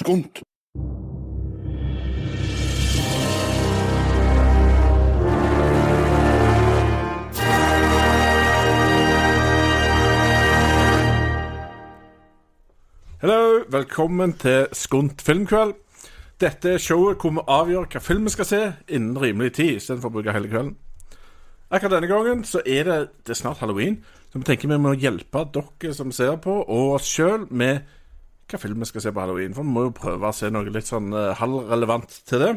Skunt. Hallo, velkommen til Skunt filmkveld. Dette er showet hvor vi avgjør hva film vi skal se innen rimelig tid, istedenfor å bruke hele kvelden. Akkurat denne gangen så er det, det er snart halloween, så vi tenker vi må hjelpe dere som ser på, og oss sjøl med hva film vi skal se på halloween. For vi må jo prøve å se noe litt sånn uh, halvrelevant til det.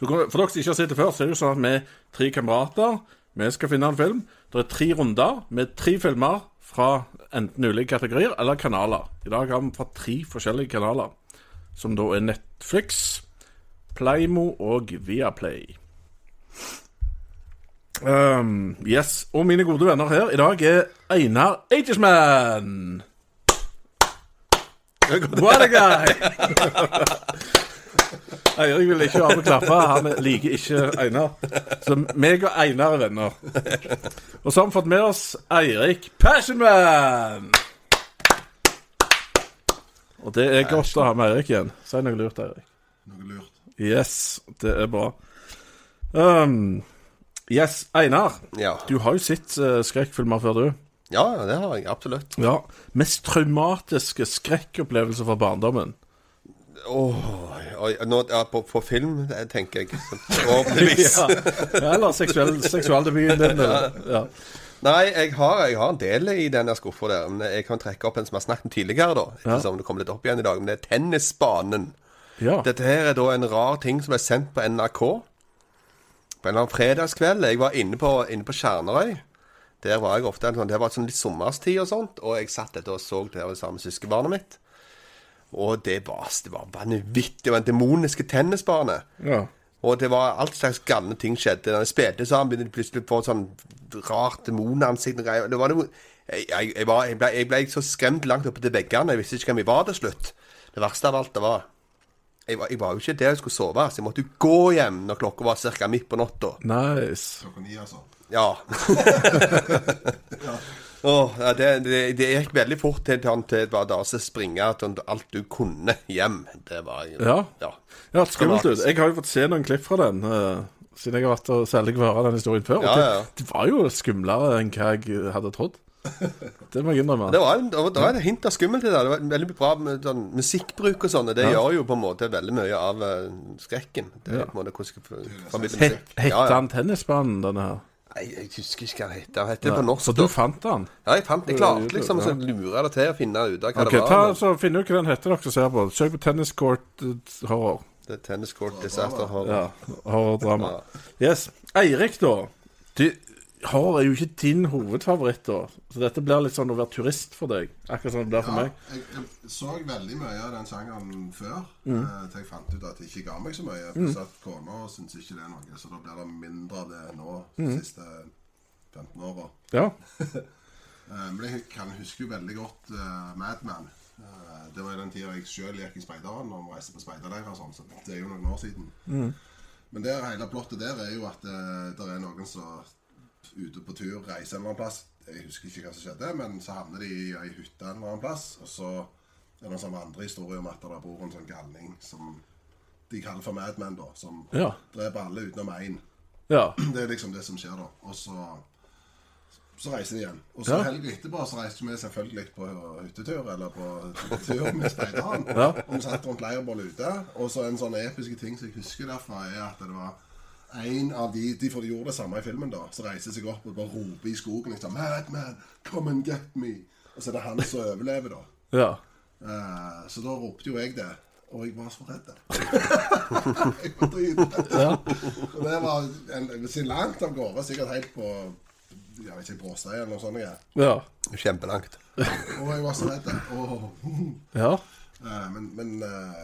For dere som ikke har sett det før, så er det jo sånn at vi er tre kamerater. Vi skal finne en film. Det er tre runder med tre filmer fra enten ulike kategorier eller kanaler. I dag har vi fra tre forskjellige kanaler, som da er Netflix, Playmo og Viaplay. Um, yes, Og mine gode venner her i dag er Einar Agersman. What a guy! Eirik vil ikke ha på klappe. Han liker ikke Einar. Så meg og Einar er venner. Og så har vi fått med oss Eirik Passionman. Og det er godt å ha med Eirik igjen. Si noe lurt, Eirik. Noe lurt. Yes, det er bra. Um, yes, Einar. Ja. Du har jo sett uh, skrekkfilmer før, du. ja, det har jeg absolutt. Ja. Mest traumatiske skrekkopplevelser fra barndommen. Åh, oi, nå, ja, på, på film, tenker jeg. Forhåpentligvis. Ja, eller seksuell, seksualdebuten din. Ja. Nei, jeg har, jeg har en del i denne skuffa der. Men jeg kan trekke opp en som vi har snakket om tidligere, da. Ettersom det kommer litt opp igjen i dag. Men det er tennisbanen. ja. Dette her er da en rar ting som er sendt på NRK. På en eller annen fredagskveld. Jeg var inne på, inne på Skjernøy. Der var jeg ofte. sånn- Det var sånn litt sommerstid og sånt. Og jeg satt etter og så det her sammen med søskenbarnet mitt. Og det var, det var vanvittig. Det var en demoniske tennisbane. ja. Og det var alt slags galne ting skjedde. Når jeg spilte, så begynte jeg plutselig å få sånn rart demonansikt og greier. Det var noe jeg, jeg, jeg, var, jeg, ble, jeg ble så skremt langt oppe til veggene. Jeg visste ikke hvem jeg var til slutt. Det verste av alt det var jeg var, jeg var jo ikke der jeg skulle sove, så jeg måtte jo gå hjem når klokka var ca. midt på natta. Nice. Klokka ni, altså. Ja. Åh, ja det, det, det gikk veldig fort til, til bare da å springe til alt du kunne hjem. Det var Ja. ja. Ja, skummelt ut. Jeg har jo fått se noen klipp fra den, uh, siden jeg har vært og særlig hørt den historien før. og Ja, ja, ja. Det, det var jo skumlere enn hva jeg hadde trodd. Det må jeg innrømme. Det var, en, det var- det var et hint av skummelt i det. Det var veldig bra med sånn musikkbruk og sånn. Det Ja. gjør jo på en måte veldig mye av uh, skrekken. Det er Ja. på en måte Het. Hette Ja, ja. han Tennisbanen, denne her? Nei, jeg husker ikke hva det heter. Heter på norsk. Så du fant den? Ja, jeg fant Jeg klarte liksom å lure det til å finne ut av hva okay, det var. ta, men så Finn ut hva den heter dere ser på. Søk på Tennis Court eh, Horror. Det er Tennis Court Disaster Horror. Ja, horrordrama. Yes. Eirik, da. Du, horror er jo ikke din hovedfavoritt, da. Så dette blir litt sånn å være turist for deg. Akkurat som det blir for Ja, meg. jeg, jeg så veldig mye av den sjangeren før, Mm. eh, til jeg fant ut at det ikke ga meg så mye. Pluss at kona syns ikke det er noe, så da blir det mindre av det nå Mm. de siste 15 åra. Ja. Eh, Men jeg kan huske jo veldig godt uh, Madman. Uh, det var i den tida jeg sjøl gikk i speideren og reiste på speiderleir og sånn, så det er jo noen år siden. Men det hele plottet der er jo at uh, det er noen som ute på tur reiser en eller annen plass. Jeg husker ikke hva som skjedde, men så havner de i ei hytte en eller annen plass. Og så er det en sånn vandrehistorie om at det bor en sånn galning som de kaller for Madman, da. Som Ja. dreper alle utenom én. ja. Det er liksom det som skjer da. Og så, så reiser de igjen. Og så Ja. helga etterpå så reiste vi selvfølgelig på hyttetur, eller på tur med speideren. Ja. Og vi satt rundt leirbålet ute. Og så en sånn episke ting som jeg husker derfra, er at det var en av de De for de gjorde det samme i filmen, da. Så reiser seg opp og bare roper i skogen liksom Madman, come and get me. Og så er det han som overlever, da. ja. Uh, så da ropte jo jeg det. Og jeg var så redd. jeg var dritredd. Og det var en, sin langt av gårde, sikkert helt på jeg vet ikke, Bråstein eller noe sånt. jeg. Ja. Kjempelangt. Og jeg var så redd. Oh. ja. Uh, men men eh,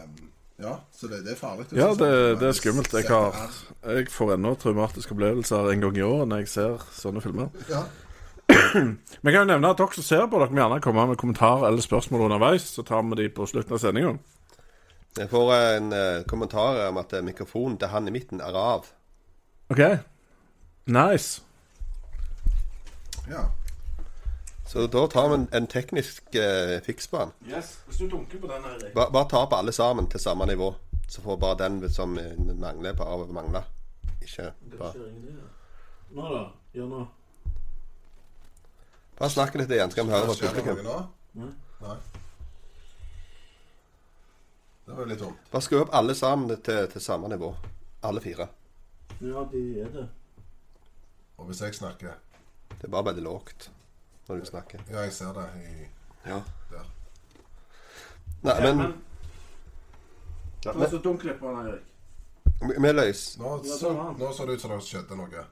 ja, så det, det er farlig. Ja, det, det er skummelt. Jeg, har, jeg får ennå traumatiske opplevelser en gang i året når jeg ser sånne filmer. Ja. Men jeg kan jo nevne at dere som ser på, dere må gjerne komme med kommentarer eller spørsmål underveis, så tar vi de på slutten av sendinga. Jeg får en uh, kommentar om at eh, mikrofonen til han i midten er av. OK. Nice. Ja. Så da tar vi en, en teknisk eh, fiks på den. Yes. Hvis du dunker på den, her Ba, bare ta opp alle sammen til samme nivå. Så får bare den som eh, mangler, bare mangle. Ikke bare, Nå, da. Gjør nå. bare snakk litt igjen, skal vi høre på det publikum. nå? Nei. Det var jo litt dumt. Bare skru opp alle sammen til, til samme nivå. Alle fire. Ja, de er det. Og hvis jeg snakker Det er bare veldig lågt når du snakker. Ja, jeg ser det i Ja. der. Nei, men Ta så dunkler på den, Erik. vi vi er løs. Nå, så, det nå så det ut som det skjedde noe.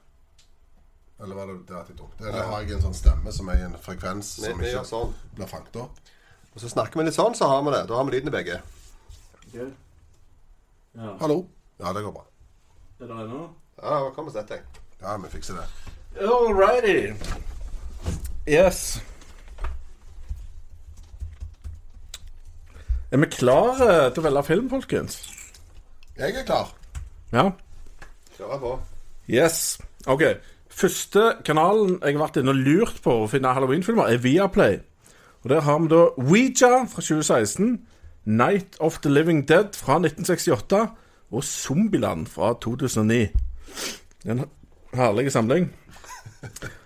Eller var det det at jeg tok? Det, Eller har jeg en sånn stemme som er i en frekvens Vi, som vi gjør ikke sånn. blir fanget opp? Og så snakker vi litt sånn, så har vi det. Da har vi lyden i begge. Ok. Ja. Hallo? Ja, det går bra. Er det nå? Ja, kom og sett deg. Ja, vi fikser det. Alrighty. Yes. Er vi klare til å velge film, folkens? Jeg er klar. Ja. Kjøre på. Yes. OK. Første kanalen jeg har vært inne og lurt på å finne halloweenfilmer, er Viaplay. Og Der har vi da Ouija fra 2016, Night of the Living Dead fra 1968 og Zombieland fra 2009. En herlig samling.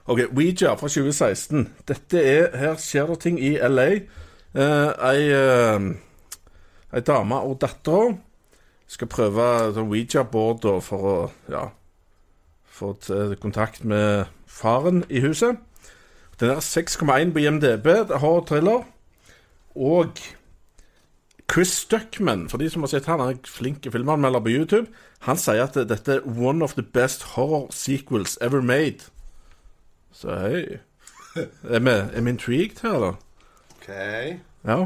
OK, Ouija fra 2016. Dette er Her skjer det ting i LA. Eh, ei, eh, ei dame og dattera skal prøve Ouija-board for å ja, få kontakt med faren i huset. Den er 6,1 på IMDb, det har thriller. Og Chris Stuckman, for de som har sett han er en flink filmanmelder på YouTube. Han sier at dette er one of the best horror sequels ever made. Så hei. Er vi, er vi intrigued her, da? OK. Ja.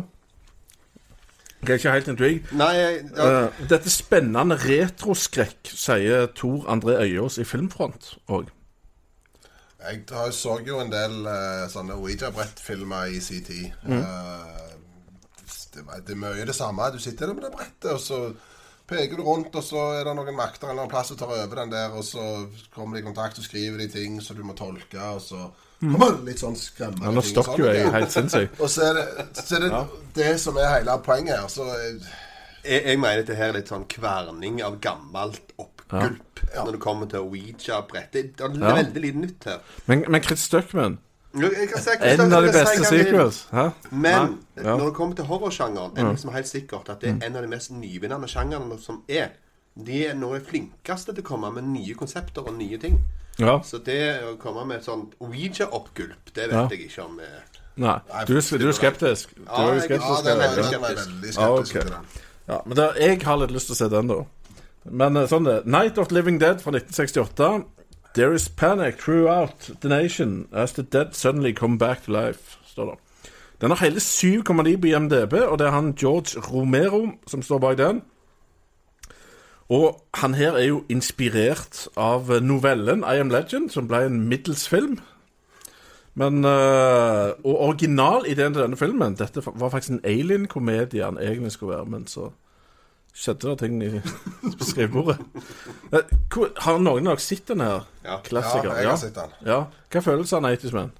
Jeg er ikke helt intrigued. Nei, jeg, ja, Uh, dette er spennende retroskrekk, sier Tor André Øyås i Filmfront òg. Jeg har- så jo en del uh, sånne Ouija-brettfilmer i sin tid. Eh, det, det er mye det samme. Du sitter der med det brettet, og så peker du rundt, og så er det noen makter eller noen plass som tar over den der, og så kommer de i kontakt og skriver de ting som du må tolke, og så kommer det litt sånn skremmende Ja, nå ting stokker jo jeg sånn. helt sinnssykt. Og så er det, så er det det som er hele poenget her. Så eh, jeg, jeg mener dette her er litt sånn kverning av gammelt oppgulp. Ja. Når det kommer til Ouija-brett. Det, det er Ja. veldig lite nytt her. Men, men Chris Stuckman, En av de beste sequels. Hæ? Men Ja. når det kommer til horrorsjangeren, er det liksom helt sikkert at det er en av de mest nyvinnende sjangerne som er. De er noe av de flinkeste til å komme med nye konsepter og nye ting. Ja. Så det å komme med et sånt Ouija-oppgulp, det vet Ja. jeg ikke om jeg... Nei, du du er skeptisk. Du er jo skeptisk. ja, jeg, ja, er, det. er veldig skeptisk til den. Ja, men da, jeg har litt lyst til å se den, da. Men eh, sånn det. Night of the Living Dead fra 1968. There is panic throughout the nation as the dead suddenly come back to life, står det. Den har hele 7,9 på IMDb, og det er han George Romero som står bak den. Og han her er jo inspirert av novellen I Am Legend, som ble en middels film. Men øh, Og originalideen til denne filmen Dette var faktisk en alien-komedie han egentlig skulle være, men så skjedde det ting i skrivebordet. Eh, hvor- Har noen av dere sett den her? Ja. Klassiker. Ja, jeg har sett den. Ja. Hva følelser har 80's Men?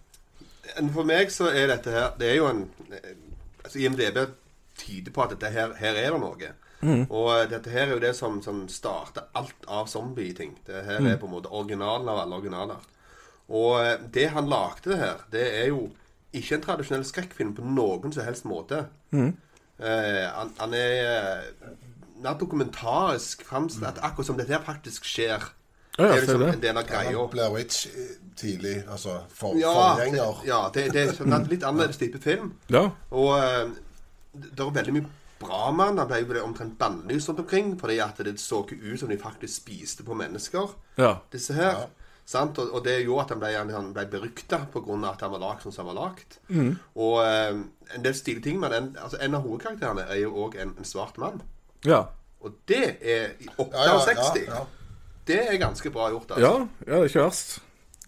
For meg så er dette her Det er jo en altså IMDb tyder på at dette her, her er det noe. Og eh, dette her er jo det som, som starter alt av zombie-ting. Det her er på en måte originalen av alle originaler. Og eh, det han lagde det her, det er jo ikke en tradisjonell skrekkfilm på noen som helst måte. Eh, han, han er eh, mer dokumentarisk framstilt. Akkurat som dette her faktisk skjer. Ja, ja, det er liksom det. en del av greia. Blair Witch eh, tidlig, altså for, Ja, forgjenger. ja det, det er en litt annerledes type film. Ja. Og eh, det det er veldig mye bra med den. Han ble jo omtrent bannlyst rundt omkring fordi at det så ikke ut som de faktisk spiste på mennesker, ja. disse her. Sant? Og, og det gjorde at han ble, han ble berykta pga. at han var lagd sånn som han var lagd. Og eh, en del stilige ting med den altså En av hovedkarakterene er jo òg en, en svart mann. Ja. Og det er i Ja, ja, 68. ja, ja. Det er ganske bra gjort. altså. Ja, ja, det er ikke verst.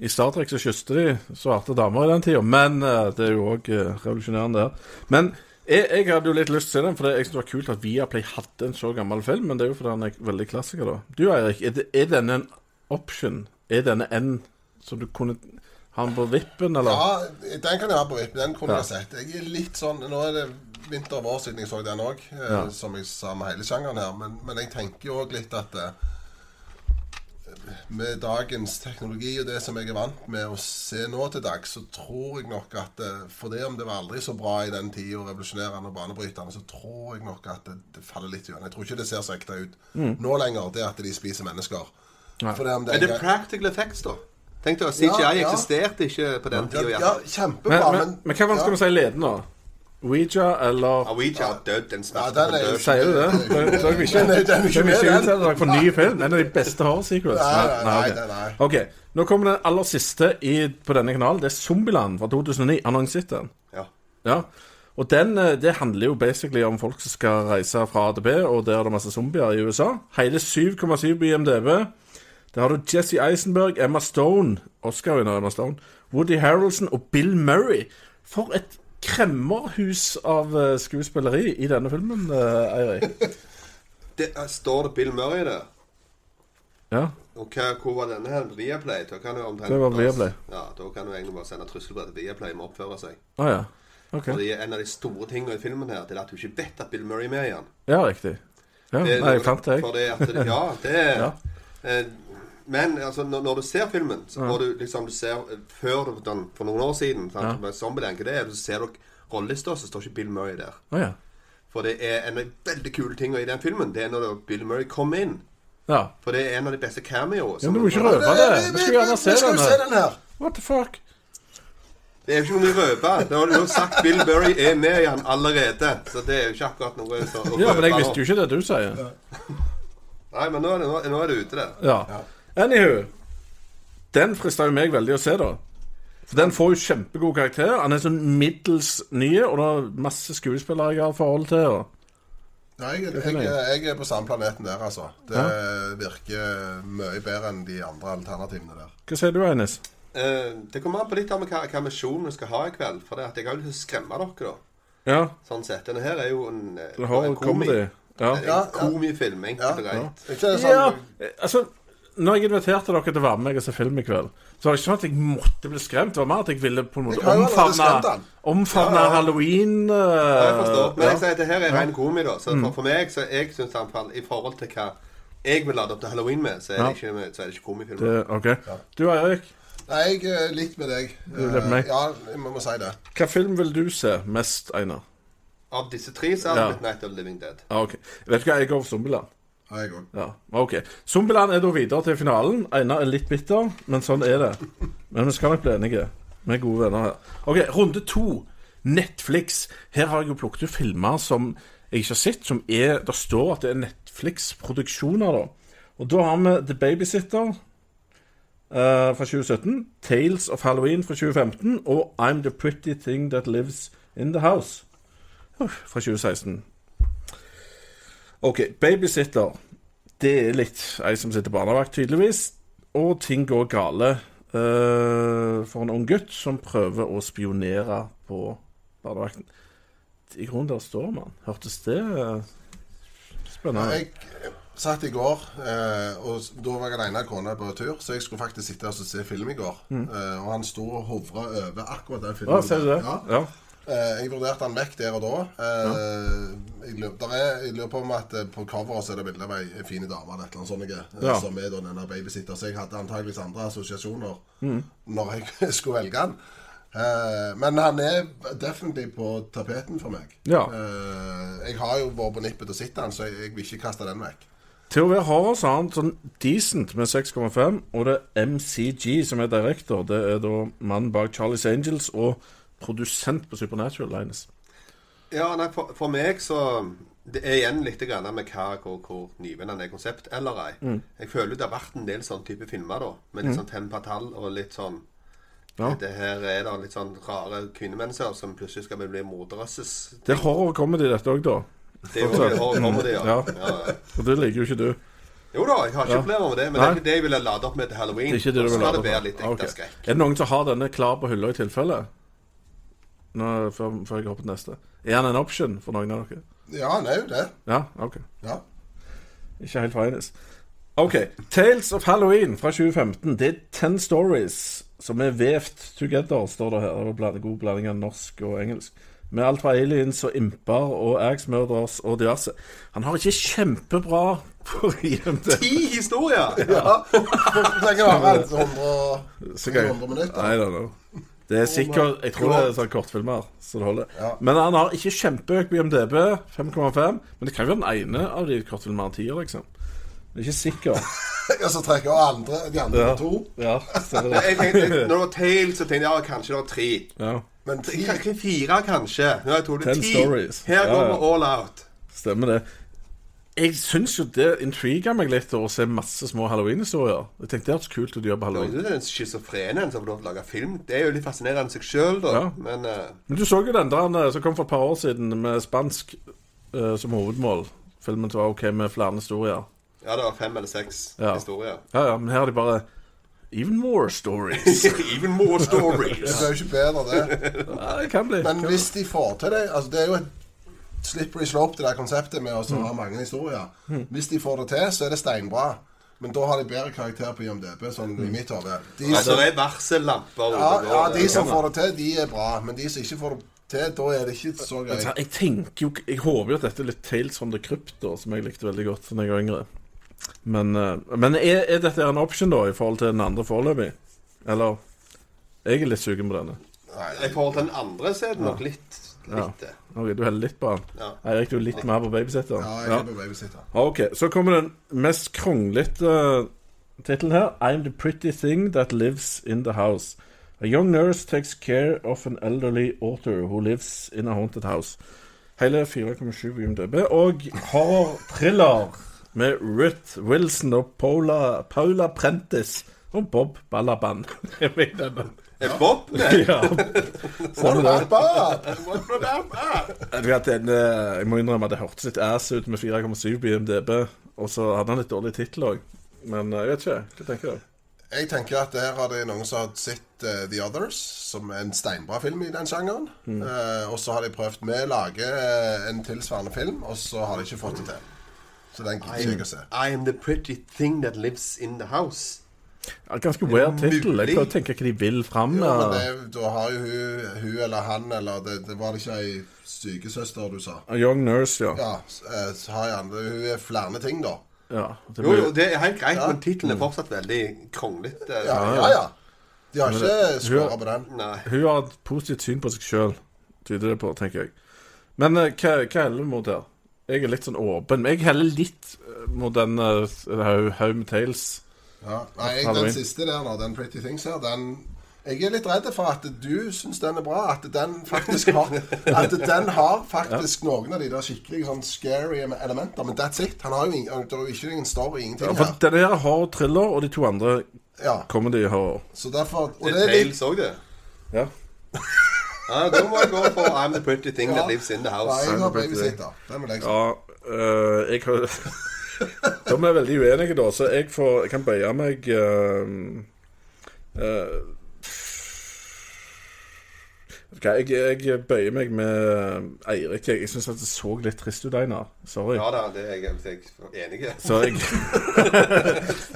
I Star Trek så kysste de svarte damer i den tida, men eh, det er jo òg revolusjonerende der. Men jeg, jeg hadde jo litt lyst til å se den, for jeg synes det var kult at Viaplay hadde en så gammel film, men det er jo fordi han er veldig klassiker, da. Du Eirik, er, det- er denne en option? Er denne en som du kunne ha den på vippen, eller? Ja, den kan jeg ha på vippen. Den kunne Ja. jeg sett. Jeg er litt sånn Nå er det vinter og vår siden jeg så den òg, Ja. som jeg sa med hele sjangeren her. Men, men jeg tenker jo òg litt at eh, med dagens teknologi og det som jeg er vant med å se nå til dags, så tror jeg nok at eh, for det om det var aldri så bra i den tida, revolusjonerende og banebrytende, så tror jeg nok at det, det faller litt igjen. Jeg tror ikke det ser så ekte ut Mm. nå lenger, det at de spiser mennesker. For det om det Er det practical effects, da? Tenk deg, CGI Ja, ja. eksisterte ikke på den ja, tida. ja, Men, kjempebra, men, men hva vanskelig ja. å si leden, da? Ouija eller Ouija har død. Den Ja, den er. Sier du det? Så er vi ikke, Den er- ikke med, den. dere ny film? En av de beste horror sequels? Nei, nei, nei, ok. nei. Ok, Nå kommer den aller siste i, på denne kanalen. Det er Zombieland fra 2009. Har noen sett den? Ja. Ja. Og den, eh, det handler jo basically om folk som skal reise fra ADB, og der er det masse zombier i USA. Hele 7,7 på IMDb. Der har du Jesse Eisenberg, Emma Stone, Oscar-vinner Emma Stone, Woody Harrelson og Bill Murray. For et kremmerhus av eh, skuespilleri i denne filmen, eh, Eirik. Det, eh, står det Bill Murray der? Ja. Og hva, hvor var denne her? Viaplay? Da kan du omtrent Det var Viaplay. Ja, da kan du egentlig bare sende trusselbrev til Viaplay med å oppføre seg. Ah, ja. okay. Fordi en av de store tingene i filmen her, det er at du ikke vet at Bill Murray er med igjen. Ja, riktig. Ja, Det nei, jeg fant det, jeg. ja, det Ja. eh, Men altså, når, når du ser filmen, så får du liksom du ser, eh, Før den, for noen år siden, sant, med Zombieland, det er, så ser dere rollelista, så står ikke Bill Murray der. Oh, ja. For det er en av de veldig kule tingene i den filmen. Det er når Bill Murray kommer inn. ja. For det er en av de beste cameo Ja, men du må ikke røpe det. Vi skal gjerne se den se den her. What the fuck? Det er jo ikke noe å røpe. Det har du jo sagt Bill Murray er med igjen allerede. Så det er jo ikke akkurat noe å røpe. Ja, men jeg visste jo ikke det du sier. Nei, men nå er det, nå er det ute, det. Ja. Anywho. Den frista jo meg veldig å se, da. For den får jo kjempegod karakter. Han er sånn middels ny, og det er masse skuespillere jeg har forhold til. Og... Ja, jeg, jeg, jeg, er på samme planeten der, altså. Det virker mye bedre enn de andre alternativene der. Hva sier du, Eines? Eh, det kommer an på litt av hva, hva misjonen vi skal ha i kveld. For det at jeg har jo lyst til å skremme dere, da. Ja, Sånn sett. Denne her er jo en, eh, en komi. Ja. En Ja, ja. komifilm, enkelt og greit. Ikke det sånn ja, altså Når jeg inviterte dere til å være med meg og se film i kveld, så var det ikke sånn at jeg måtte bli skremt. Det var mer at jeg ville på en måte omfavne, omfavne Ja, ja. halloween Ja, jeg forstår. Men ja. jeg sier at det her er ren komi, da. Så Mm. for, for meg, så jeg syns i hvert fall, i forhold til hva jeg vil lade opp til halloween med, så er det ikke, så er det ikke komifilm. Det, ok. Du, Eirik. Nei, jeg er litt med deg. Du er litt med meg. Ja, jeg må, må si det. Hva film vil du se mest, Einar? Av disse tre så er det Ja. Night of the Living Dead. Ah, okay. Vet du hva, jeg går for Zombieland. Ja, jeg òg. Ja, ok. Zombieland er da videre til finalen. Einar er litt bitter, men sånn er det. Men vi skal nok bli enige. Vi er gode venner her. Ok, runde to. Netflix. Her har jeg jo plukket ut filmer som jeg ikke har sett, som er Det står at det er Netflix-produksjoner, da. Og da har vi The Babysitter Uh, fra 2017, Tales of Halloween fra 2015 og I'm the Pretty Thing That Lives In The House fra 2016. Ok, babysitter. Det er litt ei som sitter barnevakt, tydeligvis. Og ting går gale uh, for en ung gutt som prøver å spionere på barnevakten. I grunnen der står man. Hørtes det eh, spennende ut? Jeg satt i går, eh, og da var jeg alene kona på tur, så jeg skulle faktisk sitte og se film i går. Eh, og han sto og hovra over akkurat den filmen. Ja, ser du det? Ja. Ja. Eh, jeg vurderte han vekk der og da. Eh, jeg, lurer, der er, jeg lurer på om at eh, på coveret så er det bilde av ei fin dame eller annet sånt, Ja. som er denne babysitter. Så jeg hadde antageligvis andre assosiasjoner Mm. når jeg skulle velge han. Men han er definitivt på tapeten for meg. Ja. Jeg har jo vært på nippet til å sitte han, så jeg, jeg vil ikke kaste den vekk. Til være horror har han sånn decent med 6,5, og det er MCG som er director. Det er da mannen bak Charlies Angels og produsent på Supernatural Lines. Ja, nei, for, for meg så Det er igjen litt med hva, hvor, hvor nyvinnende er konsept eller ei. Mm. Jeg føler det har vært en del sånn type filmer, da. Med litt sånn tempatall og litt sånn Ja. Det her er da litt sånn rare kvinnemennesker som plutselig skal bli morderøsses. Det er horror comedy, dette òg, da. Det er jo horror comedy, ja. Ja. ja. Og det liker jo ikke du. Jo da, jeg har ikke Ja. problemer med det, men Nei. det er ikke det jeg ville lade opp med til halloween. Det er ikke det du vil lade opp med. Ah. Er det noen som har denne klar på hylla i tilfelle? Nå, før, før jeg hopper til neste. Er han en option for noen av dere? Ja, han er jo det. Ja, ok. Ja. Ikke helt feines. OK. Tales of Halloween fra 2015. Det er ten stories som er vevt together, står det her. Det er god blanding av norsk og engelsk. Med alt fra aliens og imper og axe-murders og diverse. Han har ikke kjempebra på IMD. Ti historier! Ja. Varer det? 100, Så 100 minutter? I don't know. Det er sikkert Jeg tror det er sånn kortfilmer. Så det holder. Ja. Men han har ikke kjempehøy BMDB, 5,5. Men det kan jo være den ene av de kortfilmene han tier, liksom. Jeg er ikke sikker. Ja, så trekker jeg andre, de andre Ja. to. Ja, stemmer det. Jeg tenkte, når det var Tales, så tenkte jeg ja, kanskje det var tre. Ja, Men tre, fire, kanskje. Nå har jeg tatt det ti. stories. Her går vi all out. stemmer det. Jeg syns jo det intriger meg litt å se masse små halloween-historier. Jeg tenkte det hørtes kult ut å gjøre på halloween. Det er jo den schizofrene som får lov til å lage film. Det er jo litt fascinerende i seg sjøl, da. Ja. Men uh... Men du så jo den der eh, som kom for et par år siden med spansk uh, som hovedmål. Filmen var OK med flere historier. ja, det var fem eller seks Ja. historier. Ja, ja, men her er de bare Even more stories. Even more stories. Det er blir jo ikke bedre, det. ja, det kan bli. Men Kan- hvis de får til det altså Det er jo et slippery slope, det der konseptet med å mm. ha mange historier. Hvis de får det til, så er det steinbra. Men da har de bedre karakter på IMDb, sånn i mitt hode. De Ja, som- det er varsellamper Ja, ja, de som får det til, de er bra. Men de som ikke får det til, da er det ikke så gøy. Altså, Jeg tenker jo Jeg håper jo at dette er litt Tales from the Crypt, som jeg likte veldig godt da jeg var yngre. Men, eh, men er, er dette en option, da, i forhold til den andre foreløpig? Eller Jeg er litt sugen på denne. I forhold til den andre så er det nok litt. Litt det. Ok, Du heller litt på han? Ja. Eirik, du er litt mer på babysitter? Ja, jeg er på babysitter. Ok, så kommer den mest kronglete uh, tittelen her. I'm the pretty thing that lives in the house. A young nurse takes care of an elderly author who lives in a haunted house. Hele 4,7 på Og horror-thriller med Ruth Wilson og Paula, Paula Prentice og Bob Balaban. Jeg vet den. Er Bob med? Ja. Stemmer det. Du vet, den, eh, jeg må innrømme at det hørtes litt ass ut med 4,7 BMDB. Og så hadde han litt dårlig tittel òg. Men eh, jeg vet ikke. Hva tenker du? Jeg tenker at der har det noen som har sett eh, The Others, som er en steinbra film i den sjangeren. Eh, og så har de prøvd Vi lager eh, en tilsvarende film, og så har de ikke fått det til. Så den gidder jeg ikke å se. I am the pretty thing that lives in the house. Ja, ganske weird tittel. Jeg prøver å tenke hva de vil fram Jo, men det, da har jo hun, hun eller han eller Det, det var det ikke ei sykesøster du sa? A Young Nurse, ja. Ja, eh, så har jeg andre. Hun er flere ting, da. ja det Jo, blir, jo, det er helt greit, men tittelen er fortsatt veldig kronglete. Ja, ja, ja. De har ikke skåra på den. Nei. hun har et positivt syn på seg sjøl. Tyder det på, tenker jeg. Men eh, hva, hva heller mot her? Jeg er litt sånn åpen. Men jeg heller litt eh, mot den uh, Haug med Tales. Ja. Nei, jeg, den siste der nå, den Pretty Things her, den Jeg er litt redd for at du syns den er bra. At den faktisk har At den har faktisk noen av de der skikkelig sånn scary elementer. Men that's it. Han har jo ingen, det er jo ikke ingen story, ingenting Ja, For her. denne her har thriller, og de to andre Ja, comedy horror. så derfor Og Det det er Tales òg, det. Ja. Ja, da må jeg gå for I'm the pretty thing Ja. that lives in the Ja, house. jeg har babysitter. Den vil jeg si. Ja, øh, jeg har Da er veldig uenige, da, så jeg, får, jeg kan bøye meg uh, uh, jeg, jeg bøyer meg med Eirik. Jeg, jeg syns det så litt trist ut, Einar. Sorry. Ja da, det er jeg, jeg enig i. Så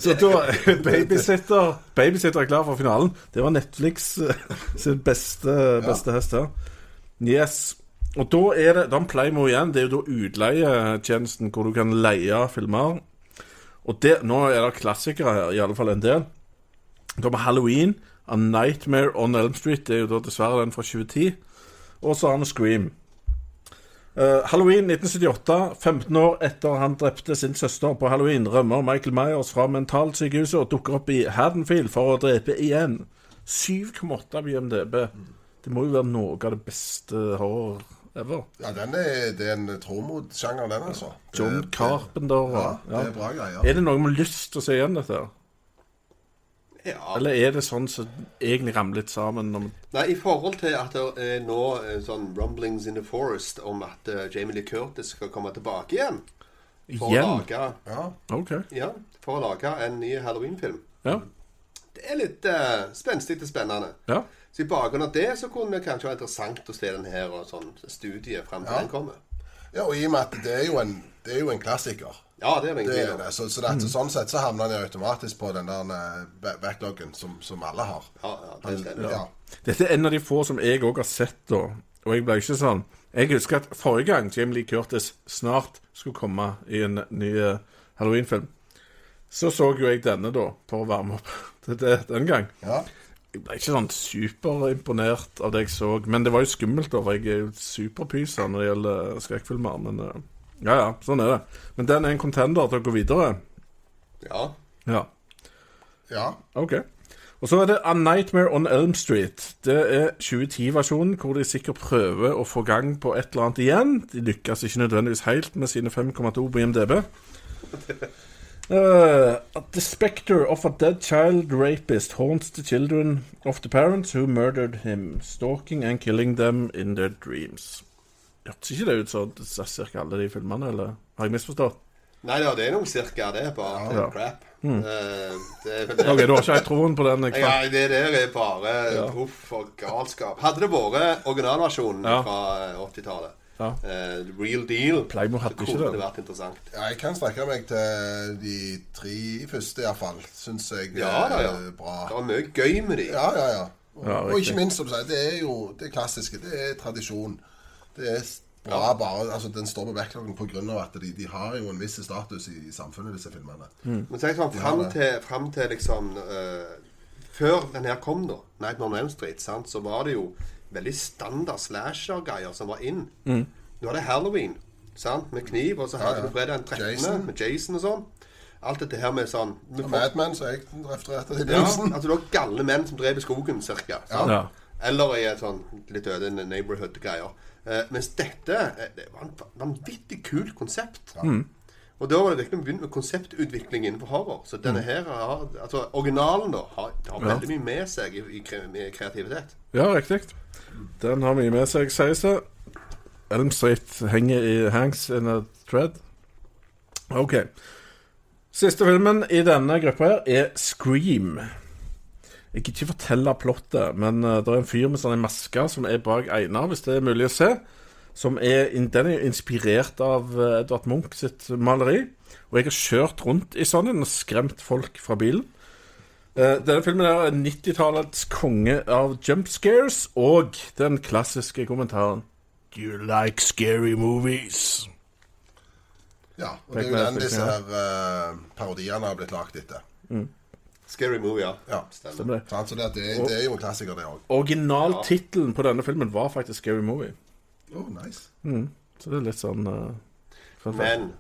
Så da Babysitter Babysitter er klar for finalen. Det var Netflix eh, sin beste, beste hest her. Yes. Og da er det Dan Playmo igjen. Det er jo da utleietjenesten hvor du kan leie filmer. Og det, nå er det klassikere her, i alle fall en del. Da med Halloween. A Nightmare on Elm Street. Det er jo da dessverre den fra 2010. Og så har vi Scream. Uh, Halloween 1978, 15 år etter han drepte sin søster på halloween, rømmer Michael Myers fra mentalsykehuset og dukker opp i Haddonfield for å drepe igjen. 7,8 på IMDb. Det må jo være noe av det beste horror ever. Ja, den er, det er en tro mot sjangeren, den, altså. Det- John Carpenter og Ja, det er bra greier. Er det noe vi har lyst til å se igjen, dette? her? Ja. Eller er det sånn som egentlig ramler litt sammen? Når vi... Nei, I forhold til at det er nå eh, sånn rumblings in the forest om at eh, Jamie Lee Curtis skal komme tilbake igjen for Igjen? å lage Ja. OK. Ja, for å lage en ny Halloween-film. Ja. Det er litt uh, spenstig og spennende. ja. Så i bakgrunn av det så kunne det kanskje være interessant å se den her og sånn studie fram til Ja. den kommer. Ja, og i og med at det er jo en, det er jo en klassiker. Ja, det er det Det er om. det. Så, så det, sånn sett så havner jo automatisk på den der eh, backloggen som, som alle har. Ja, ja, det stemmer. Ja. Dette er en av de få som jeg òg har sett, da. Og jeg ble ikke sånn Jeg husker at forrige gang Jamie Lee Curtis snart skulle komme i en ny halloweenfilm. Halloween-film, så så jo jeg denne, da, for å varme opp til det den gang. ja. Jeg ble ikke sånn superimponert av det jeg så, men det var jo skummelt, da, for jeg er jo superpysa når det gjelder skrekkfilmer. Men eh, ja, ja, sånn er det. Men den er en contender til å gå videre. Ja. Ja. ja. Ok. Og så er det A Nightmare on Elm Street. Det er 2010-versjonen, hvor de sikkert prøver å få gang på et eller annet igjen. De lykkes ikke nødvendigvis helt med sine 5,2 på IMDb. Uh, the specter of a dead child rapist haunts the children of the parents who murdered him, stalking and killing them in their dreams. Hørtes ikke det ut som ca. alle de filmene, eller har jeg misforstått? Nei, da, det er noe cirka det, bare Ja. crap. Eh, det er det. Ok, Du har ikke helt troen på den? Ja, det der er bare Ja. og galskap. Hadde det vært originalversjonen Ja. fra eh, 80-tallet, Ja. Uh, real deal, Playmo hadde så ikke det. det vært interessant. ja, jeg kan strekke meg til de tre første, iallfall. Syns jeg Ja, da, ja. er bra. Det var mye gøy med de. Ja, ja, ja. Og, Ja, og ikke minst, som du sier, det er jo det klassiske. Det er tradisjon. Det er bra bare Altså, den står på backloggen av at de, de har jo en viss status i, i samfunnet, disse filmene. Men tenk sånn, fram til, frem til liksom uh, Før den her kom, da, Nightmare on Elm Street, sant, så var det jo veldig standard slasher-greier som var inn. Mm. Du hadde Halloween sant, med kniv, og så hadde ja. du fredag den 13. Jason. med Jason og sånn. Alt dette her med sånn med ja, Mad Men, som jeg refererte til i Ja, begynnelsen. altså du har galne menn som drev i skogen, cirka. sant? Ja. Eller i et sånn litt øde neighborhood-greier. Eh, mens dette eh, det var et vanvittig kult konsept. Og da var det virkelig begynt med konseptutvikling innenfor horror. Så denne her har, altså Originalen da har, har veldig mye med seg i, i, i kreativitet. Ja, riktig. Den har mye med seg, sies det. Elm Street henger i hangs in a thread. OK. Siste filmen i denne gruppa her er Scream. Jeg kan ikke fortelle plottet, men uh, det er en fyr med sånn maske som er bak Einar, hvis det er mulig å se. Som er, den er inspirert av uh, Edvard Munch sitt maleri. Og jeg har kjørt rundt i sånn en og skremt folk fra bilen. Eh, denne filmen er 90-tallets konge av jump scares og den klassiske kommentaren Do you like scary movies? Ja, og det er jo den disse her uh, parodiene har blitt lagd etter. Scary movie, ja. Ja. Stemmer. Stemmer det? Så det, det, det er jo en klassiker, det òg. Originaltittelen på denne filmen var faktisk Scary Movie. Oh, nice. Så det er litt sånn uh. Men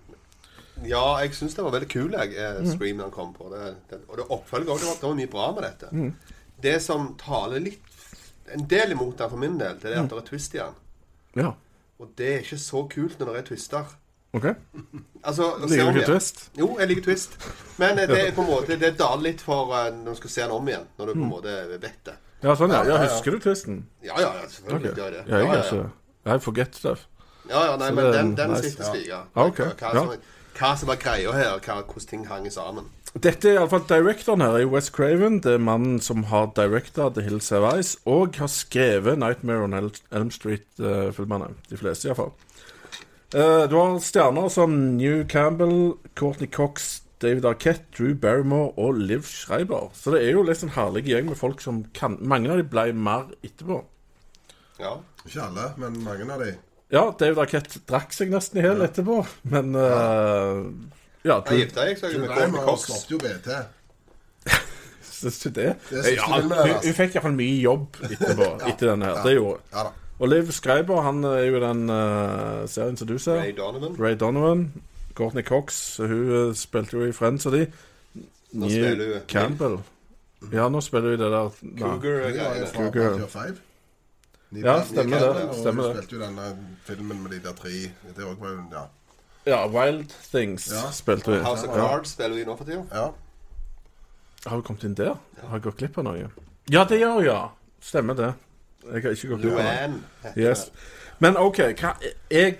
ja, jeg syns det var veldig kul, jeg, eh, Scream han kom på. Det, det, og det oppfølger òg. Det, var- det var mye bra med dette. Det som taler litt En del imot den for min del, det er at det er twist i den. Ja, Og det er ikke så kult når det er twister. OK. Altså, Liker du ikke twist? Jo, jeg liker twist. Men eh, det er på en måte Det daler litt for når du skal se den om igjen. Når du på en måte vet det. Ja, sånn, ja. Ja, ja ja, ja. Husker du twisten? Ja, ja, ja selvfølgelig gjør jeg det. Ja, jeg ja, er ikke I forget stuff. ja, ja, nei, Så men det er den, den nice. sitter stiga. Ja, ok. Hva, Ja. som, hva som var greia her, hva, hvordan ting hang sammen. Dette er iallfall directoren her, er West Craven. Det er mannen som har directa The Hills Have Eyes, og har skrevet Nightmare on El Elm Street-filmene. De fleste, iallfall. Uh, du har stjerner som New Campbell, Courtney Cox, David Arquette, Drew Barrymore og Liv Schreiber. Så det er jo litt en herlig gjeng med folk som kan Mange av de ble mer etterpå. Ja. Ikke alle, men mange av de. Ja, David Arquette drakk seg nesten i hjel etterpå, men uh, Ja, Jeg Drew, gifta jeg seg jo Drew med Courtney Cox. stoppet jo BT. syns du det? Det siste Ja, hun, hun fikk iallfall mye jobb etterpå. Etter denne her. Det gjorde hun. Ja. Og Liv Skreiber, han er jo den uh, serien som du ser. Ray Donovan. Ray Donovan. Courtney Cox, hun uh, spilte jo i Friends og de. Nå spiller hun Campbell. Ja, nå spiller hun det der Cougar-greiene. Cougar. Ja, stemmer det, Og stemmer hun det. spilte jo denne filmen med de der tre Det òg var jo Ja. Ja, Wild Things Ja. spilte hun. House of Ja. Cards spiller hun nå for tida. ja. Har hun kommet inn der? Har jeg gått glipp av noe? Ja, det gjør hun, ja. Stemmer det. Jeg har ikke gått glipp av noe. Yes. Men OK, hva, jeg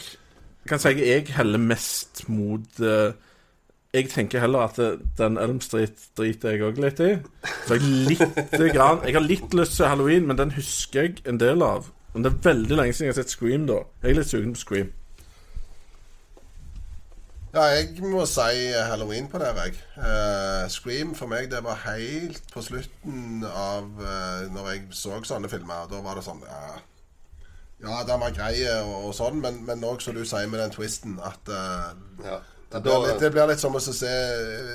kan si jeg heller mest mot eh, Jeg tenker heller at eh, den Elm Street driter jeg òg litt i. Så jeg, litt grann, jeg har litt lyst til Halloween, men den husker jeg en del av. Men det er veldig lenge siden jeg har sett Scream, da. Jeg er litt sugen på Scream. Ja, jeg må si halloween på det, jeg. Uh, Scream for meg, det var helt på slutten av uh, Når jeg så sånne filmer. Da var det sånn Ja, ja den var grei og, og sånn, men, òg, som du sier med den twisten, at uh, Ja. Det, blir litt, det blir litt som å se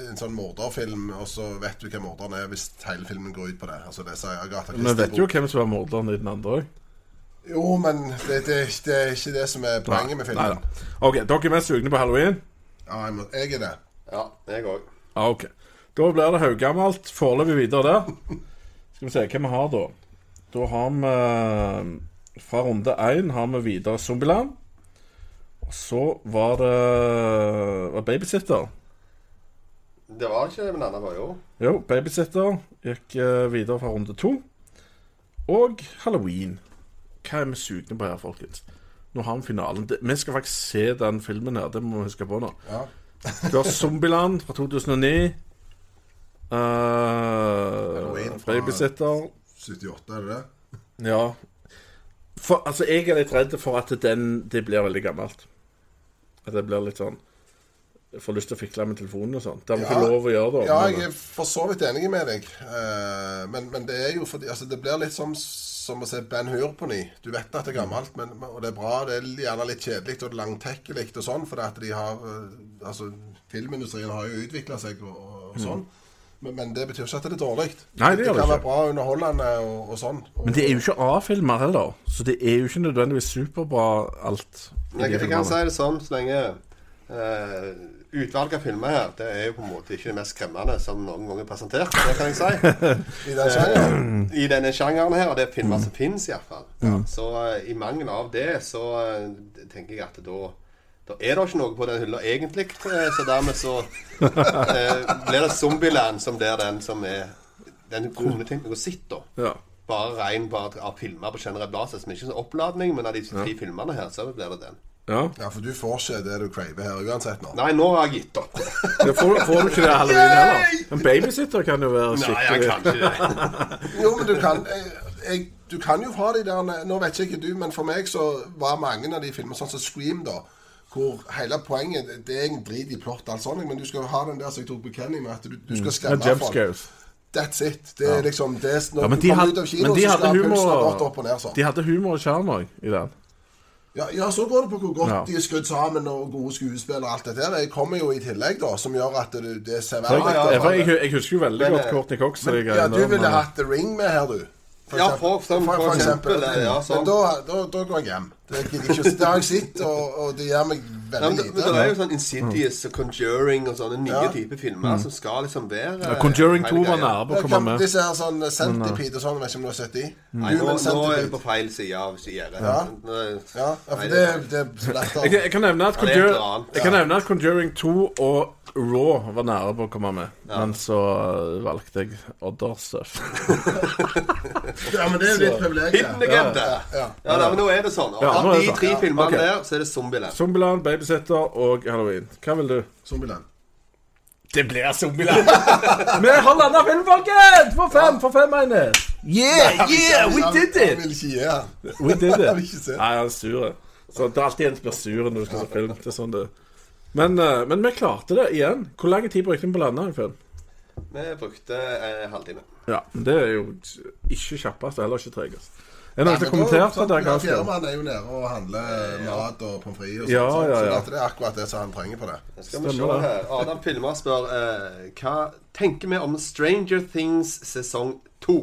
en sånn morderfilm, og så vet du hvem morderen er hvis hele filmen går ut på det. Altså det sier Agatha Vi vet jo hvem som er morderen i den andre òg. Jo, men det, det, det er ikke det som er poenget med filmen. OK, dere er mest sugne på halloween? Ja, jeg, må, jeg er det. ja, jeg òg. Ah, ok. Da blir det haugammelt. Foreløpig videre der. Skal vi se hva vi har da. Da har vi eh, Fra runde én har vi videre Zombieland. Så var det var Babysitter. Det var ikke en men andre var jo Jo, Babysitter gikk eh, videre fra runde to. Og Halloween. Hva er vi sugne på her, folkens? Nå har vi finalen. Det, vi skal faktisk se den filmen her. Det må vi huske på nå. Ja. Du har Zombieland fra 2009. Uh, fra- Babysitter. 78, er det det? Ja. For, altså, jeg er litt redd for at den, det blir veldig gammelt. At det blir litt sånn Jeg får lyst til å fikle med telefonen og sånn. Det har vi Ja. ikke lov å gjøre, da. Ja, jeg er for så vidt enig med deg. Uh, men, men det er jo fordi altså, Det blir litt som, som å se Ben Hur på ny. Du vet at det er gammelt, men, og det er bra. Det er gjerne litt kjedelig og langtekkelig og sånn, fordi at de har uh, Altså, filmindustrien har jo utvikla seg og, og, og sånn. Men, men det betyr ikke at det er dårlig. Mm. Nei, det det, det kan ikke. være bra underholdende og, og sånn. Og, Men det er jo ikke A-filmer heller, så det er jo ikke nødvendigvis superbra alt. Jeg, jeg kan si det sånn så lenge uh, Utvalget av filmer her Det er jo på en måte ikke det mest skremmende som noen gang er presentert. Det kan jeg si. I den sjangeren. I denne sjangeren her, og det er filmer som fins, iallfall. Ja, så uh, i mangel av det, så uh, tenker jeg at da da er det ikke noe på den hylla egentlig, eh, så dermed så eh, blir det Zombieland som blir den som er den kronetingen tenkt sitter. å sitte, da. Ja. Bare rein bare av filmer på generell basis. Men ikke sånn oppladning, men av de tre filmene her, så blir det den. ja. Ja, for du får ikke det du craver her uansett nå. Nei, nå har jeg gitt opp. ja, får, får du ikke det halloween heller. En babysitter kan jo være skikkelig Nei, jeg kan ikke det. Jo, men du kan jeg, jeg, Du kan jo ha de der Nå vet ikke du, men for meg så var mange av de filmene sånn som Scream, da. Hvor hele poenget Det er egentlig drit i plott, alt sånt, men du skal ha den der som jeg tok på Kenny, med at du, du skal skremme mm. folk. That's it. Det er liksom det er, Når Ja, du kommer ut av kino, så skal pulsen ha gått opp og ned sånn. De hadde humor og sjarm òg i den. Ja, ja, så går det på hvor godt Ja. de er skrudd sammen, og gode skuespillere og alt det der. Det kommer jo i tillegg, da, som gjør at det, det ser jeg, verre jeg, ut. jeg, jeg husker jo veldig Men, godt eh, Courtney Cox. Men, Ja, du ville hatt The Ring med her, du. For Ja, for, for- for eksempel, ja, sånn. Men da, da, da går jeg hjem. Det, gidder jeg ikke, det har jeg sett, og, og det gjør meg veldig lite. men, men det er jo sånn Insidious og Conjuring og sånne nye Ja. typer filmer som skal liksom være Mm. ja, Conjuring 2 var nære på å komme med. Disse her sånn Centipede og sånn, vet ikke om du har sett de? Nei, nå, nå er du på feil side av gjerdet. Ja. Ja, ja, for det, det er lettere. Jeg, jeg, kan nevne at Ja, det et Conjur eller annet, jeg kan nevne at Conjuring 2 og Raw var nære på å komme med. Men så uh, valgte jeg Other Stuff. Ja, men det er jo ditt privilegium. Hidden. Ja, ja. Ja, men nå er det sånn. Og Ja, av de sånn. tre Ja, filmene okay. der, så er det Zombieland. Zombieland, Babysitter og Halloween. Hva vil du? Zombieland. Det blir Zombieland. Vi har landa film, folkens! For fem, for fem, mener. Yeah, yeah, we did Jeg it! vil ikke gi her. We did it. Nei, han er sur. Så det er alltid en som blir sur når du skal se film. Det er sånn det men, uh, men vi klarte det igjen. Hvor lang tid brukte vi på å lande en film? Vi brukte eh, halvtime. Ja, det er jo ikke kjappest og heller ikke tregest. Er det noen som Nei, har men kommentert da- det? ja? Fjerdemann er jo nede og handler mat og pommes frites og sånt. Ja, sånt, ja, Så det er akkurat det som han trenger på det. Skal vi se her. Adam Filmer spør eh, hva tenker vi om Stranger Things sesong to?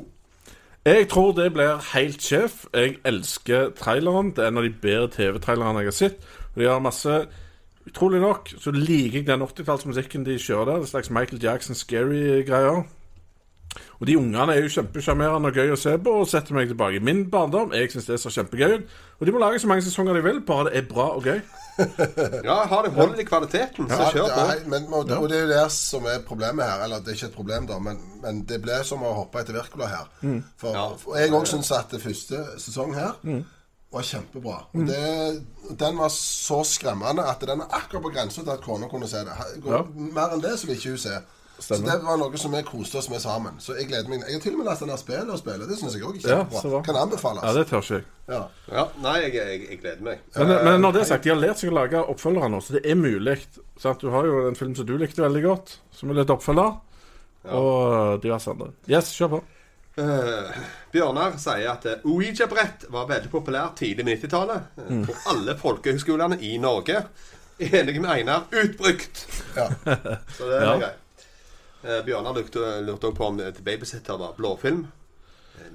Jeg tror det blir helt sjef. Jeg elsker traileren. Det er en av de bedre TV-trailerne jeg har sett. Og de har masse Utrolig nok så liker jeg den 80-tallsmusikken de kjører der. Det er slags Michael Jackson scary-greier. Og de ungene er jo kjempesjarmerende og gøy å se på og setter meg tilbake i min barndom. Jeg syns det ser kjempegøy ut. Og de må lage så mange sesonger de vil, bare det er bra og gøy. Ja, har det hold i kvaliteten, så Ja, kjør på. det er- men, og, og det er jo det som er problemet her. Eller det er ikke et problem, da, men, men det ble som å hoppe etter Wirkola her. Mm. For, for jeg òg syns at det første sesong her var kjempebra. Mm. Det, den var så skremmende at den er akkurat på grensa til at kona kunne se det. Ja. Mer enn det så vil ikke hun se. Så det var noe som vi koste oss med sammen. Så jeg gleder meg. Jeg har til og med lastet ned spillet og spillet. Det syns jeg òg er kjempebra. Ja, kan anbefales. Ja, det tør ikke jeg. Ja. Ja, nei, jeg, jeg, jeg gleder meg. Men, men når det er sagt, de har lært seg å lage oppfølgere nå, så det er mulig. Sant? Du har jo en film som du likte veldig godt, som er litt oppfølger. Og diverse andre. Yes, kjør på. Eh, Bjørnar sier at eh, Ouija-brett var veldig populært tidlig på 90-tallet. eh, Mm. På alle folkehøgskolene i Norge. Enig med Einar. Utbrukt! Ja. Så det er Ja. greit. Uh, Bjørnar lurte lurte på om et Babysitter var blåfilm.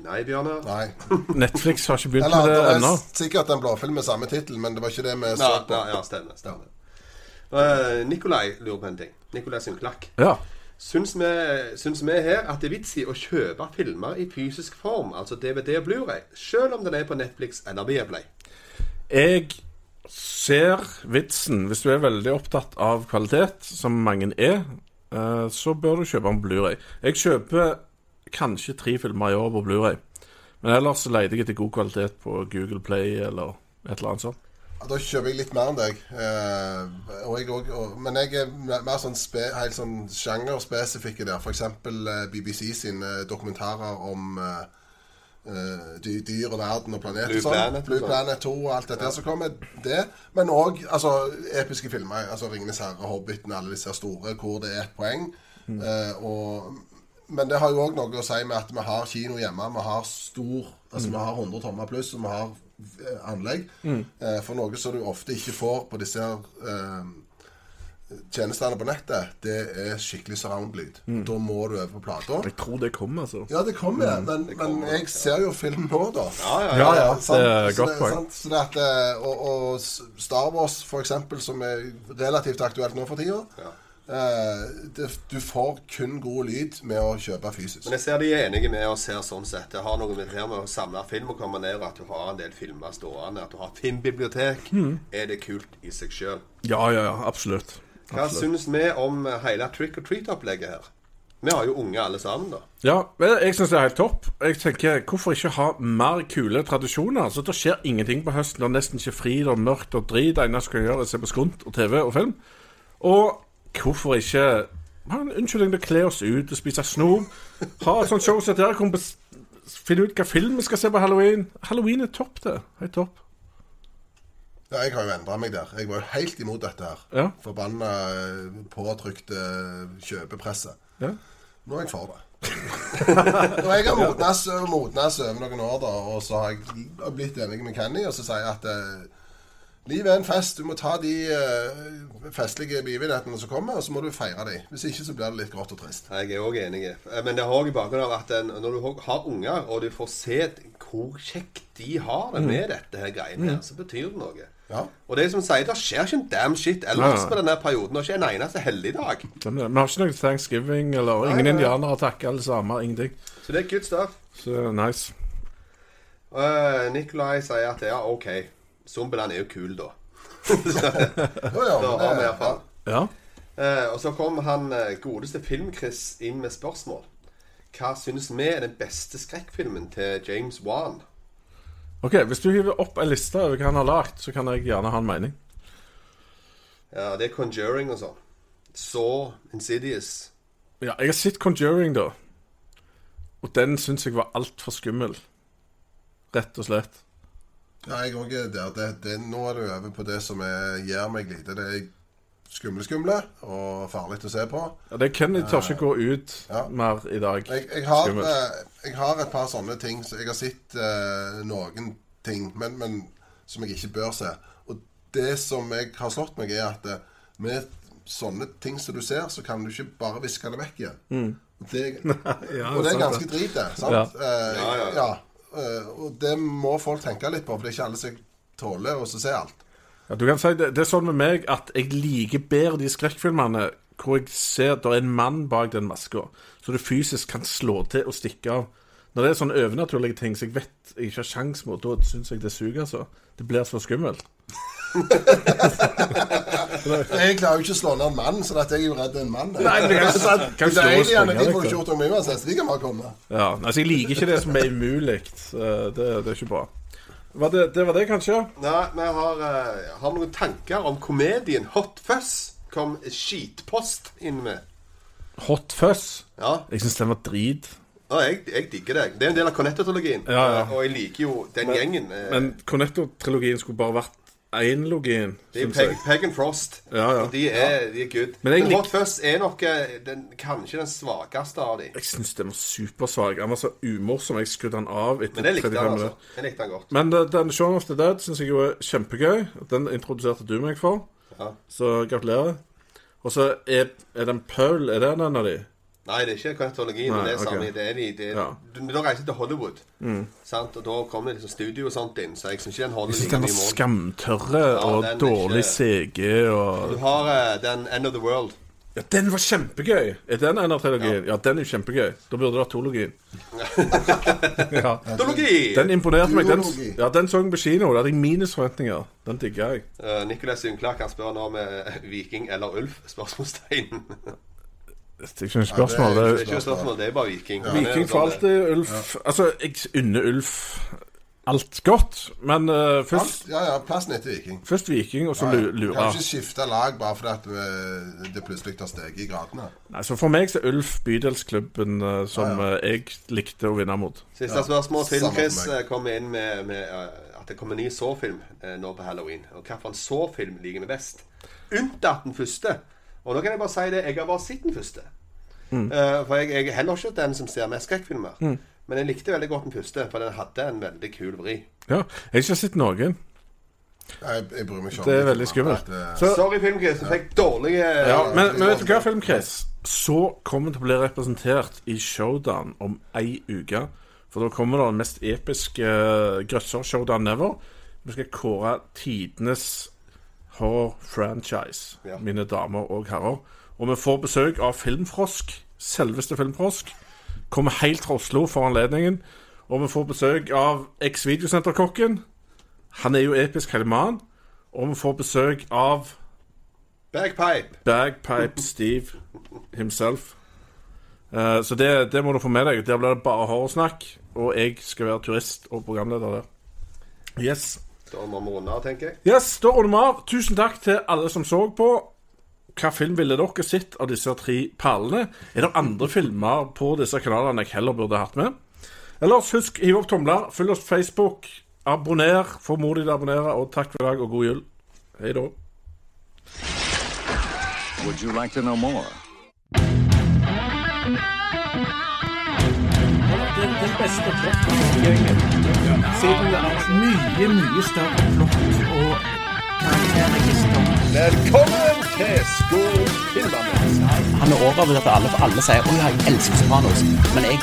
Nei, Bjørnar. Nei. Netflix har ikke begynt Eller med det det ennå. sikkert en blåfilm med samme tittel, men det var ikke det vi så på. ja, stemmer. stemmer. Nikolai lurer på en ting. Nikolai Synklakk. Ja. Syns vi, vi her at det er vits i å kjøpe filmer i fysisk form, altså DVD og Blu-ray, selv om den er på Netflix eller Viaplay? Jeg ser vitsen. Hvis du er veldig opptatt av kvalitet, som mange er, eh, så bør du kjøpe en Blu-ray. Jeg kjøper kanskje tre filmer i år på Blu-ray. Men ellers leter jeg etter god kvalitet på Google Play eller et eller annet sånt. Ja, Da kjøper jeg litt mer enn deg. Eh, og jeg og, og, men jeg er mer sånn spe, helt sånn sjangerspesifikke der. F.eks. Eh, BBC sine dokumentarer om eh, eh, dy, dyr og verden og planet. Blue og sånn. Planet Blue sånn. Planet 2 og alt dette. Så kommer det. Men òg altså, episke filmer. altså 'Ringenes herre', 'Hobbiten', alle disse store, hvor det er et poeng. Eh, og men det har jo òg noe å si med at vi har kino hjemme. Vi har stor Altså vi har 100 tommer pluss, og vi har eh, anlegg. Eh, for noe som du ofte ikke får på disse eh, tjenestene på nettet, det er skikkelig surround-lyd. Da må du over på plata. Jeg tror det kommer, altså. Ja, det kommer, men, men jeg ser jo film nå, da. Ja, ja, Ja, ja, sant? det er godt poeng. sant? Så det at, eh, og, og Star Wars, for eksempel, som er relativt aktuelt nå for tida eh, det, Du får kun god lyd med å kjøpe fysisk. Men jeg ser de er enige med oss her sånn sett. Det har noe med det med å samle film og komme ned, at du har en del filmer stående, at du har filmbibliotek. filmbibliotek, er det kult i seg sjøl. Ja, ja, ja, absolutt. Hva absolutt. syns vi om hele trick or treat-opplegget her? Vi har jo unge alle sammen, da. Ja, jeg syns det er helt topp. Jeg tenker, Hvorfor ikke ha mer kule tradisjoner? Altså, Det skjer ingenting på høsten. Det er nesten ikke fri, det er mørkt og drit. Det eneste du skal gjøre, er å se på skunt og TV og film. Og hvorfor ikke ha en unnskyldning til å kle oss ut og spise snop? Ha et sånt show som dette hvor finne ut hva film vi skal se på halloween. Halloween er topp, det. Helt topp. Ja, jeg har jo endra meg der. Jeg var jo helt imot dette her. Ja. Forbanna eh, påtrykte kjøpepresset. Ja. Nå er jeg for det. Når jeg har modnes, modnes over noen år, da, og så har jeg blitt enig med Kenny, og så sier jeg at eh, livet er en fest. Du må ta de uh, festlige begivenhetene som kommer, og så må du feire dem. Hvis ikke så blir det litt grått og trist. Jeg er òg enig. Eh, Men det har òg i bakgrunnen av at en- når du har- unger, og du får se hvor kjekt de har det med dette her greiene her, så betyr det noe. Ja. Og det er som sier, det skjer ikke en damn shit ellers på denne perioden. Og ikke en eneste helligdag. Vi har ikke noe thanksgiving eller ingen nei, indianere takker takke, alle sammen. Ingenting. Så det er good stuff. Så nice. Uh, Nikolai sier at ja, OK. Zombieland er jo kul, da. Jo, ja, Da har vi iallfall. Ja. Eh, og så kom han eh, godeste Film-Chris inn med spørsmål. Hva syns vi er den beste skrekkfilmen til James Wan? Ok, Hvis du hiver opp en liste over hva han har lagd, så kan jeg gjerne ha en mening. Ja, Det er Conjuring og sånn. Saw, Insidious. Ja, Jeg har sett Conjuring, da. Og den syns jeg var altfor skummel. Rett og slett. Ja, jeg òg er der. Det, det, nå er du over på det som er, gjør meg lite. Det er skumle, skumle og farlig å se på. Ja, det Kenny tør ikke gå ut Ja. mer i dag. Jeg, jeg, har, eh, jeg har et par sånne ting. Så jeg har sett eh, noen ting men, men, som jeg ikke bør se. Og det som jeg har slått meg, er at eh, med sånne ting som du ser, så kan du ikke bare viske det vekk igjen. Og det, Ja, og det er ganske drit, det. Sant? Ja. Eh, Ja, ja, ja. eh, og det må folk tenke litt på, for det er ikke alle som tåler å se alt. Ja, du kan si det, det er sånn med meg at jeg liker bedre de skrekkfilmene hvor jeg ser det er en mann bak den maska, så du fysisk kan slå til og stikke av. Når det er sånne overnaturlige ting som jeg vet jeg ikke har sjans mot, da syns jeg det suger, altså. Det blir så skummelt. Jeg klarer jo ikke å slå ned en mann, så dette jeg er jo redd en mann. Nei, men jeg så, kan det er alien, de får ikke gjort noe uansett, de kan bare komme. Ja, altså Jeg liker ikke det som er umulig. Eh, Det, det er ikke bra. Var det, det var det, kanskje? Nei, vi har, uh, har noen tanker om komedien Hot Fuzz. Kom skitpost inn med. Hot Fuzz. Ja, Jeg syns den var drit. ja jeg, jeg digger det. Det er en del av Cornetto-trilogien. Ja, ja. Og jeg liker jo den gjengen. eh, Men Cornetto-trilogien skulle bare vært én login. det er Peg. Peg and Frost. Ja, ja. Og de er, de er good. Men jeg Men, Hot Fuzz er nok eh, den, kanskje den svakeste av de. Jeg syns den var supersvak. Han var så umorsom. Jeg skrudde den av etter Men jeg likte 35 minutter. altså. minutter. Jeg likte den godt. Men uh, den Shaun of the Dead syns jeg jo er kjempegøy. Den introduserte du meg for, Ja. så gratulerer. Og så er, er den Paul Er det en av de? Nei, det er ikke Cornetto-trilogien. men Det er ok. samme, det er de, det er, Ja. Mm. du, Da reiser til Hollywood, sant? og da kommer det liksom studio og sånt inn, så jeg syns ikke den holder Jeg like mye var mål. skamtørre og den er dårlig CG og Du har uh, den End of the World. Ja, den var kjempegøy! Er den en av trilogien? Ja. den er kjempegøy. Da burde det vært tologien. ja. Tologi! Den imponerte meg. Den, ja, den så jeg på kino. Da hadde jeg minusforventninger. Den digga jeg. Uh, Nicolas Unklar kan spørre nå om Viking eller Ulf? Spørsmålstegn. Det er ikke noe spørsmål. Det er Det Det ikke noe spørsmål, det bare Viking. Ja. Viking for alltid. Ulf Altså, jeg unner Ulf alt godt, men uh, først, Alt, ja, ja, plassen etter Viking. først Viking, og så Ja, ja. Lura. Kan ikke skifte lag bare fordi at eh, det plutselig tar steget i gradene. Nei, så for meg så er Ulf bydelsklubben uh, som Ja, jeg likte å vinne mot. Siste spørsmål. til eh, kom inn med, med uh, at det kommer en ny Så-film eh, nå på halloween. Og hvilken Så-film liker vi best? Unntatt den første. Og da kan jeg bare si det, jeg har bare sett den første. Mm. Uh, for jeg, jeg er heller ikke den som ser mest skrekkfilmer. Men jeg likte veldig godt den første, for den hadde en veldig kul vri. Ja, jeg har ikke sett noen. Jeg, jeg bryr meg ikke om Det er veldig skummelt. eh, Så, Sorry, Film-Chris, du fikk dårlige ja, men, men vet du hva, Filmkris? Så kommer det til å bli representert i Showdown om ei uke. For da kommer det den mest episke uh, grøsser-showdown ever. Vi skal kåre tidenes horror-franchise, Ja. mine damer og herrer. Og vi får besøk av Filmfrosk. Selveste Filmfrosk. Kommer helt fra Oslo for anledningen. Og vi får besøk av eks-videosenterkokken. Han er jo episk hele mannen. Og vi får besøk av Bagpipe. Bagpipe Steve himself. Uh, så det, det må du få med deg. Der blir det bare horrorsnakk. Og jeg skal være turist og programleder der. Yes. Da må vi runde av, tenker jeg. yes, Da runder vi av. Tusen takk til alle som så på. Hva film ville dere sett av disse tre perlene? Er det andre filmer på disse kanalene jeg heller burde hatt med? Ellers, husk, hiv opp tomler. Følg oss på Facebook. Abonner. Formodig å abonnere. Og takk for i dag, og god jul. Hei da. Would you like to know more? Den, den beste. Siden det er mye, mye større flott og karakterregister. Velkommen til Skog Filmanmeldelse. Han er overvurdert at alle, alle sier 'Å ja, jeg elsker Sopranos'. Men jeg